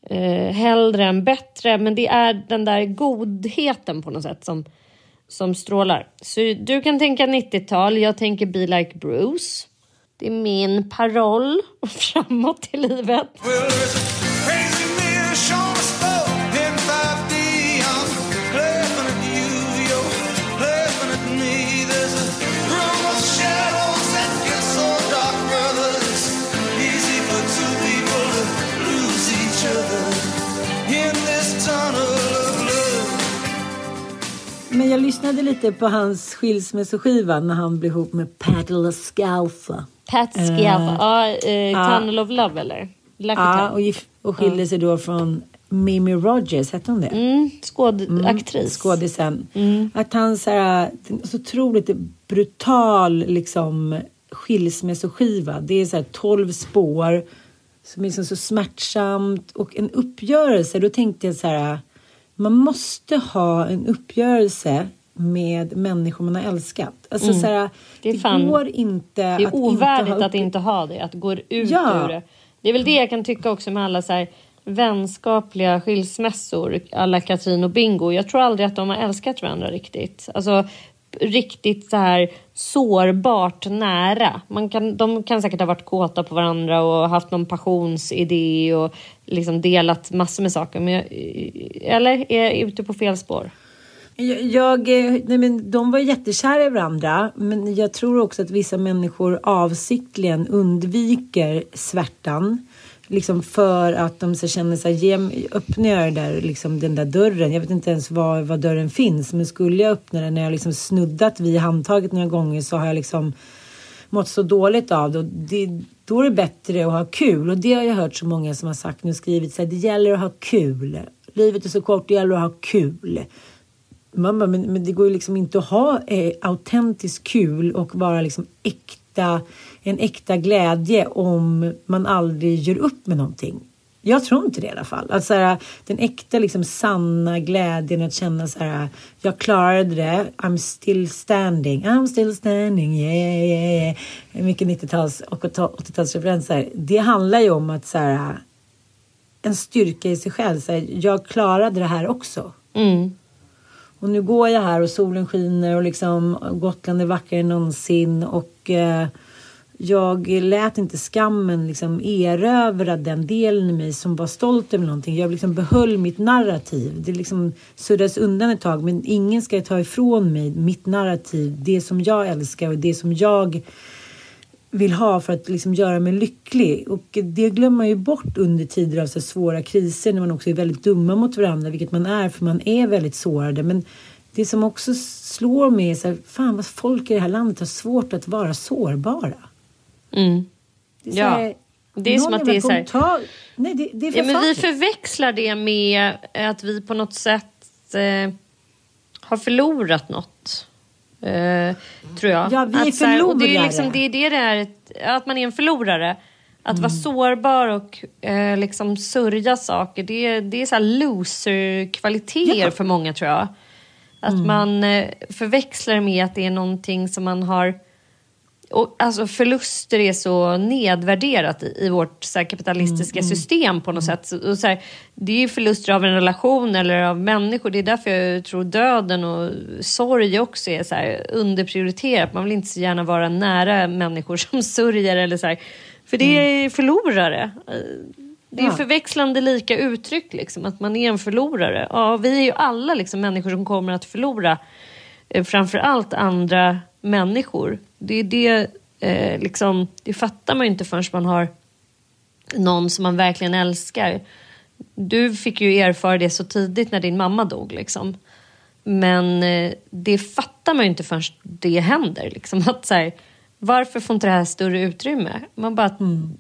eh, hellre än bättre men det är den där godheten på något sätt som, som strålar. Så du kan tänka 90-tal, jag tänker Be Like Bruce. Det är min paroll <laughs> framåt i livet. Jag lyssnade lite på hans skilsmässoskiva när han blev ihop med Patti Scalfa. Pat Scialfa, uh, ja, uh, Tunnel of Love eller? Ja, och, och skilde sig då från Mimi Rogers, hette hon det? Mm, skåd, mm. Skådisen. Mm. Att han så här, så otroligt brutal liksom skilsmässoskiva. Det är så här 12 spår som är så, så smärtsamt och en uppgörelse. Då tänkte jag så här, man måste ha en uppgörelse med människor man har älskat. Alltså, mm. så här, det, det fan, går inte Det är att ovärdigt inte ha... att inte ha det, att gå ut ja. ur det. Det är väl det jag kan tycka också med alla så här, vänskapliga skilsmässor alla Katrin och Bingo. Jag tror aldrig att de har älskat varandra riktigt. Alltså riktigt så här sårbart nära. Man kan, de kan säkert ha varit kåta på varandra och haft någon passionsidé och liksom delat massor med saker. Men jag, eller är jag ute på fel spår? Jag, eh, nej men de var jättekära i varandra, men jag tror också att vissa människor avsiktligen undviker svärtan Liksom för att de så känner sig, ge, öppnar jag där, liksom, den där dörren, jag vet inte ens var, var dörren finns, men skulle jag öppna den när jag liksom snuddat vid handtaget några gånger så har jag liksom mått så dåligt av det. Och det då är det bättre att ha kul. Och det har jag hört så många som har sagt nu skrivit så här, det gäller att ha kul. Livet är så kort, det gäller att ha kul. Mamma, men, men det går ju liksom inte att ha eh, autentiskt kul och vara liksom äkta, en äkta glädje om man aldrig gör upp med någonting. Jag tror inte det i alla fall. Alltså, här, den äkta, liksom, sanna glädjen att känna så här, jag klarade det, I'm still standing, I'm still standing, yeah, yeah, yeah. Mycket 90-tals och 80-talsreferenser. Det handlar ju om att så här, en styrka i sig själv. Så här, jag klarade det här också. Mm. Och nu går jag här och solen skiner och liksom Gotland är vackrare än någonsin och eh, jag lät inte skammen liksom erövra den delen i mig som var stolt över någonting. Jag liksom behöll mitt narrativ. Det liksom suddades undan ett tag men ingen ska ta ifrån mig mitt narrativ. Det som jag älskar och det som jag vill ha för att liksom göra mig lycklig. Och det glömmer man ju bort under tider av så svåra kriser när man också är väldigt dumma mot varandra, vilket man är för man är väldigt sårade. Men det som också slår mig är så här, fan vad folk i det här landet har svårt att vara sårbara. Mm. Det ja. Här, det är som att det är så här... Ta... Nej, det, det är för ja, men vi förväxlar det med att vi på något sätt eh, har förlorat något. Eh, tror jag. Ja, vi är att, förlorare. Och det, är liksom, det är det det är, att man är en förlorare. Att mm. vara sårbar och eh, liksom sörja saker, det, det är så loser-kvaliteter ja. för många tror jag. Att mm. man eh, förväxlar med att det är någonting som man har och, alltså, förluster är så nedvärderat i, i vårt så här, kapitalistiska mm, mm. system på något mm. sätt. Och, så här, det är förluster av en relation eller av människor. Det är därför jag tror döden och sorg också är så här, underprioriterat. Man vill inte så gärna vara nära människor <laughs> som sörjer. Eller så här, för det är förlorare. Det är ja. förväxlande lika uttryck, liksom, att man är en förlorare. Ja, vi är ju alla liksom, människor som kommer att förlora eh, framför allt andra människor. Det är det, eh, liksom, det fattar man ju inte förrän man har någon som man verkligen älskar. Du fick ju erfara det så tidigt när din mamma dog. Liksom. Men eh, det fattar man ju inte förrän det händer. Liksom. <laughs> Att, så här, varför får inte det här större utrymme? Man bara, mm.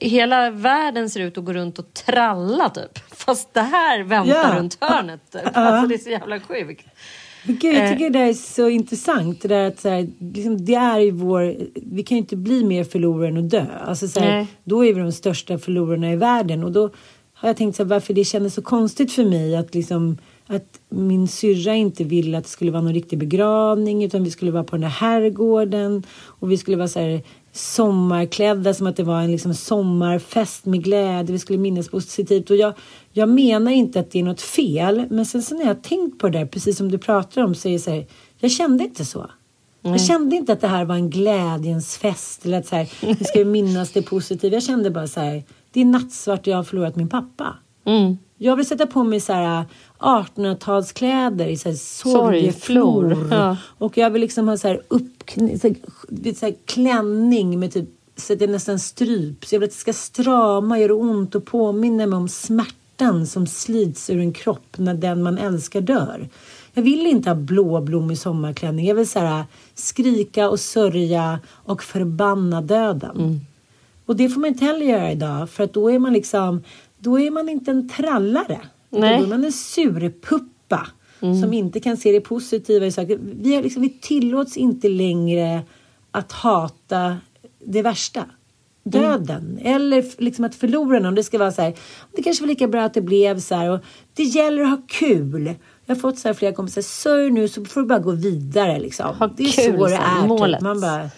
Hela världen ser ut att gå runt och tralla typ. Fast det här väntar ja. runt hörnet. Typ. Alltså, det är så jävla sjukt. Gud, jag tycker det är så intressant. Det, där att, så här, liksom, det är ju vår, vi kan ju inte bli mer förlorare än att dö. Alltså, så här, då är vi de största förlorarna i världen. Och då har jag tänkt så här, varför det kändes så konstigt för mig att, liksom, att min syrra inte ville att det skulle vara någon riktig begravning utan vi skulle vara på den där herrgården och vi skulle vara så här, sommarklädda som att det var en liksom sommarfest med glädje. Vi skulle minnas positivt. Och jag, jag menar inte att det är något fel, men sen så när jag tänkt på det där, precis som du pratar om, så är det så här, jag kände inte så. Mm. Jag kände inte att det här var en glädjens fest eller att så här, vi ska <laughs> minnas det positiva. Jag kände bara så här, det är nattsvart och jag har förlorat min pappa. Mm. Jag vill sätta på mig så här 1800-talskläder i så här sorgeflor. Ja. Och jag vill liksom ha så här, upp, så här, så här klänning med typ så att det nästan stryps. Jag vill att det ska strama, göra ont och påminna mig om smärtan som slits ur en kropp när den man älskar dör. Jag vill inte ha blåblommig sommarklänning. Jag vill så här, skrika och sörja och förbanna döden. Mm. Och det får man inte heller göra idag för att då är man liksom då är man inte en trallare. Nej. Då är man en surpuppa mm. som inte kan se det positiva i saker. Vi, liksom, vi tillåts inte längre att hata det värsta. Döden. Mm. Eller liksom att förlora någon. Det ska vara så här. Det kanske var lika bra att det blev så här. Och det gäller att ha kul. Jag har fått så här flera kompisar. Sörj nu så får du bara gå vidare. Liksom. Ha det är kul, så det är. Typ. Målet. Man bara,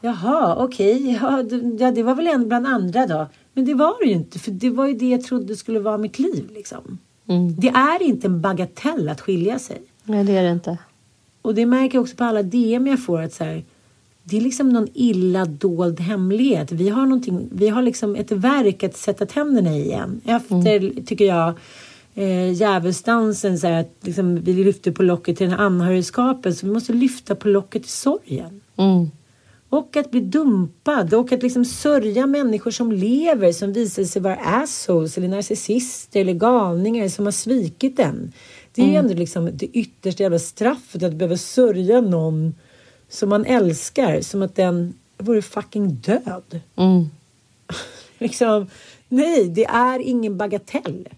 Jaha, okej. Okay. Ja, ja, det var väl en bland andra då. Men det var det ju inte, för det var ju det jag trodde skulle vara mitt liv. Liksom. Mm. Det är inte en bagatell att skilja sig. Nej, det är det inte. Och det märker jag också på alla DM jag får. att så här, Det är liksom någon illa dold hemlighet. Vi har, vi har liksom ett verk att sätta tänderna i igen. Efter, mm. tycker jag, eh, djävulsdansen. Så här, att liksom, vi lyfter på locket till den här anhörigskapen. Så vi måste lyfta på locket i sorgen. Mm. Och att bli dumpad och att liksom sörja människor som lever som visar sig vara assholes eller narcissister eller galningar som har svikit en. Det är ju ändå liksom det yttersta jävla straffet att behöva sörja någon som man älskar som att den vore fucking död. <laughs> liksom, nej, det är ingen bagatell.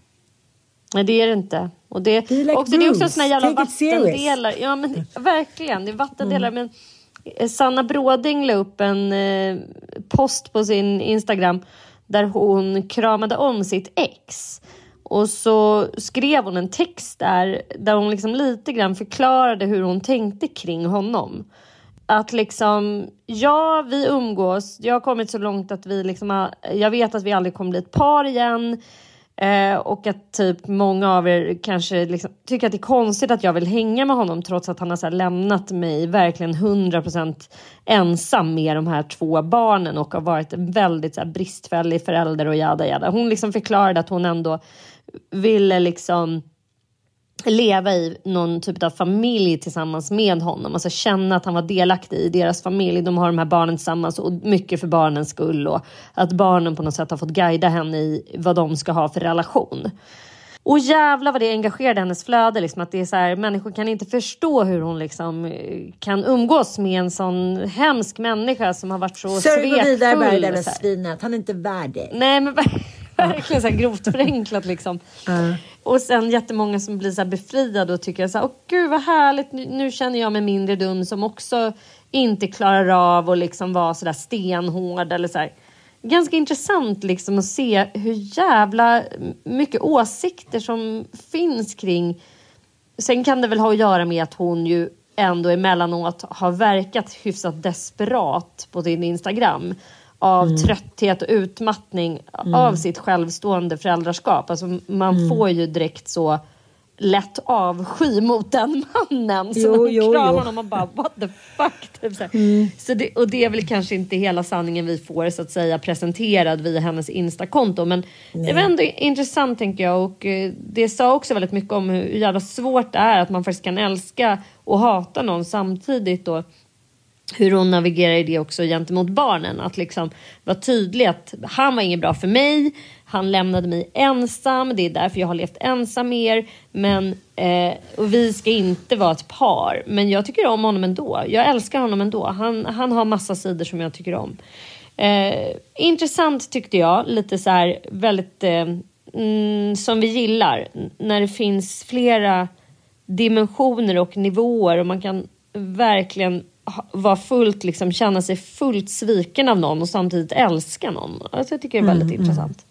Nej, det är det inte. Och det, like också, det är också en sån här Bruce. jävla Take vattendelar. Ja, men <laughs> verkligen. Det är vattendelar. Men eh, Sanna Bråding la upp en eh, post på sin Instagram där hon kramade om sitt ex. Och så skrev hon en text där, där hon liksom lite grann förklarade hur hon tänkte kring honom. Att liksom, ja vi umgås, jag har kommit så långt att vi liksom har, jag vet att vi aldrig kommer bli ett par igen. Eh, och att typ många av er kanske liksom, tycker att det är konstigt att jag vill hänga med honom trots att han har så här, lämnat mig verkligen 100% ensam med de här två barnen och har varit en väldigt så här, bristfällig förälder och jada jada. Hon liksom förklarade att hon ändå ville liksom leva i någon typ av familj tillsammans med honom. Alltså känna att han var delaktig i deras familj. De har de här barnen tillsammans och mycket för barnens skull. Och att barnen på något sätt har fått guida henne i vad de ska ha för relation. Och jävlar vad det engagerade hennes flöde. Liksom, att det är så här, människor kan inte förstå hur hon liksom, kan umgås med en sån hemsk människa som har varit så Sörj gå vidare med det svekfull. där svinet. Han är inte värd det. Nej men verkligen så här grovt förenklat liksom. Och sen jättemånga som blir så befriade och tycker så här, åh gud vad härligt, nu, nu känner jag mig mindre dum som också inte klarar av att liksom vara så där stenhård eller så här. Ganska intressant liksom att se hur jävla mycket åsikter som finns kring Sen kan det väl ha att göra med att hon ju ändå emellanåt har verkat hyfsat desperat på sin Instagram av trötthet och utmattning av sitt självstående föräldraskap. Alltså man får ju direkt så lätt avsky mot den mannen. Så Jo, man jo, kramar jo. honom och bara what the fuck. Typ så här. så det, och det är väl kanske inte hela sanningen vi får så att säga presenterad via hennes Instakonto. Men det var ändå intressant tänker jag och eh, det sa också väldigt mycket om hur jävla svårt det är att man faktiskt kan älska och hata någon samtidigt då hur hon navigerar i det också gentemot barnen. Att liksom vara tydlig att han var inget bra för mig, han lämnade mig ensam, det är därför jag har levt ensam med er. Men, eh, och vi ska inte vara ett par. Men jag tycker om honom ändå. Jag älskar honom ändå. Han, han har massa sidor som jag tycker om. Eh, intressant tyckte jag, lite så här väldigt eh, mm, som vi gillar. När det finns flera dimensioner och nivåer och man kan verkligen vara fullt, liksom, känna sig fullt sviken av någon och samtidigt älska någon. Alltså, jag tycker det är väldigt intressant.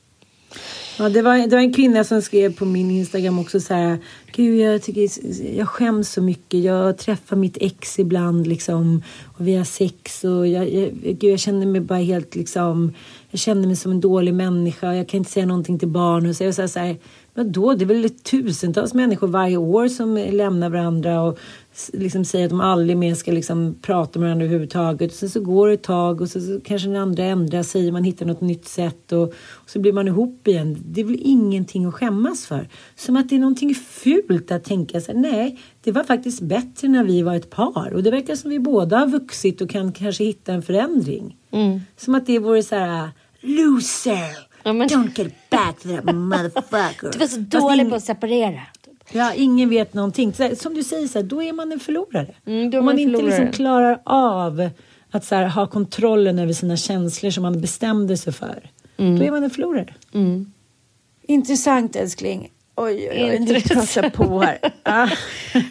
Ja, det, var, det var en kvinna som skrev på min Instagram också så här. Gud, jag, tycker, jag skäms så mycket. Jag träffar mitt ex ibland liksom. Och vi har sex och jag, jag, gud, jag känner mig bara helt liksom. Jag känner mig som en dålig människa. Jag kan inte säga någonting till barn. Och så jag sa så här. Vadå? Det är väl tusentals människor varje år som lämnar varandra och liksom säger att de aldrig mer ska liksom prata med varandra överhuvudtaget. Sen så går det ett tag och så, så kanske den andra ändrar sig. Man hittar något nytt sätt och, och så blir man ihop igen. Det är väl ingenting att skämmas för. Som att det är någonting fult att tänka sig. Nej, det var faktiskt bättre när vi var ett par. Och det verkar som vi båda har vuxit och kan kanske hitta en förändring. Som att det vore så här loser. Ja, men- Don't get back to that motherfucker. <laughs> Du var så dålig på att separera. Ja, ingen vet någonting. Så, här, som du säger, så här, då är man en förlorare. Mm, Om man man inte liksom klarar av att så här, ha kontrollen över sina känslor som man bestämde sig för. Mm. Då är man en förlorare. Intressant älskling. Oj, oj, oj, nu pratar på här. <laughs> Ah.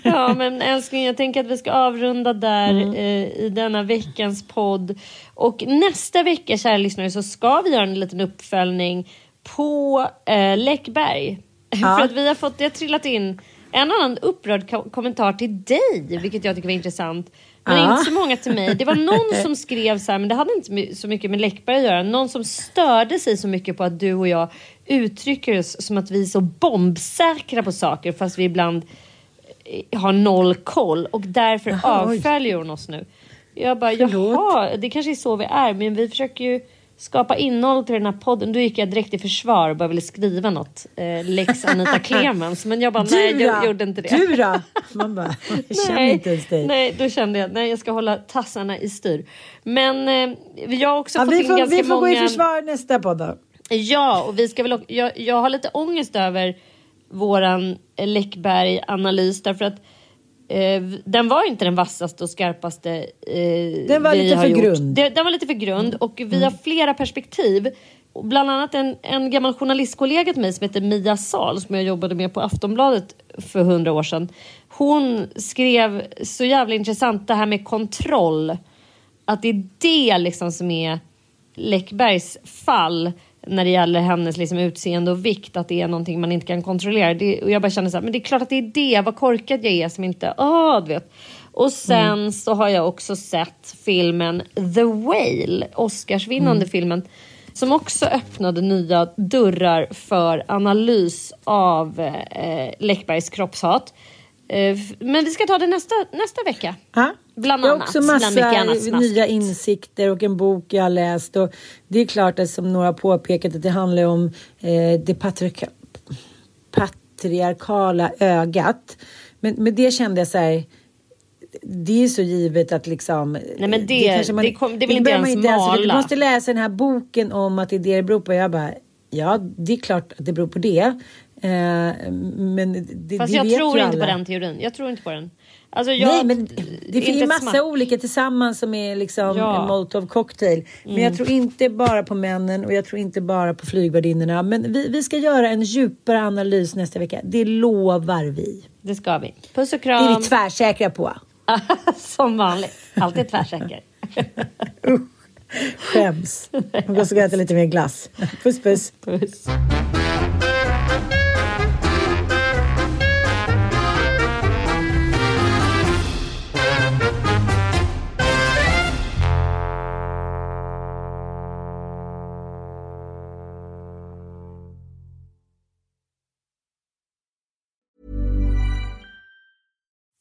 Ja, men älskling, jag tänker att vi ska avrunda där Mm. eh, i denna veckans podd. Och nästa vecka, kära lyssnare, så ska vi göra en liten uppföljning på eh, Läckberg. För att vi har fått, det har trillat in en annan upprörd ko- kommentar till dig, vilket jag tycker var intressant. Men Ja. inte så många till mig. Det var någon som <laughs> skrev så här, men det hade inte så mycket med Läckberg att göra. Någon som störde sig så mycket på att du och jag uttrycker oss som att vi är så bombsäkra på saker fast vi ibland eh, har noll koll och därför Jaha, avföljer hon oss nu. Jag bara, Förlåt. jaha, det kanske är så vi är, men vi försöker ju skapa innehåll till den här podden. Då gick jag direkt i försvar och bara ville skriva något. Eh, Lex Anita Clemens. Men jag bara, nej jag gjorde inte det. Du då? Man bara, <laughs> jag känner nej, inte ens dig. Nej, då kände jag, nej jag ska hålla tassarna i styr. Men eh, jag har också Ja, fått vi in får, ganska vi får många... gå i försvar nästa podd då. Ja, och vi ska väl, jag, jag har lite ångest över våran Läckberg-analys därför att eh, den var inte den vassaste och skarpaste eh, Den var vi lite har för gjort. grund. Det, den var lite för grund och vi har flera perspektiv. Bland annat en, en gammal journalistkollega till mig som heter Mia Sal som jag jobbade med på Aftonbladet för hundra år sedan. Hon skrev så jävla intressant det här med kontroll. Att det är det liksom som är Läckbergs fall när det gäller hennes liksom utseende och vikt, att det är någonting man inte kan kontrollera. Det, och jag bara känner så här, men det är klart att det är det, vad korkad jag är som inte, åh, du vet. Och sen så har jag också sett filmen The Whale, Oscarsvinnande filmen, som också öppnade nya dörrar för analys av eh, Läckbergs kroppshat. Eh, men vi ska ta det nästa, nästa vecka. Ja. Bland jag har annat, också massa annat nya insikter och en bok jag har läst. Och det är klart att som några påpekat att det handlar om eh, det patriarka, patriarkala ögat. Men med det kände jag så här. Det är så givet att liksom... Nej, men det- det kom- det vill inte behöver ens man mala. Du måste läsa den här boken om att det är det det beror på. Jag bara, ja det är klart att det beror på det. Eh, men det, Fast det jag tror inte på alla. den teorin. Jag tror inte på den. Alltså jag, Nej, men det finns ju massa olika tillsammans som är liksom Ja. en molotov cocktail. Men Mm. jag tror inte bara på männen och jag tror inte bara på flygvärdinnorna. Men vi, vi ska göra en djupare analys nästa vecka. Det lovar vi. Det ska vi. Puss och Det är kram. vi tvärsäkra på. <laughs> Som vanligt. Alltid tvärsäker. <laughs> Skäms. Jag och äta lite mer glass. Puss puss. Puss.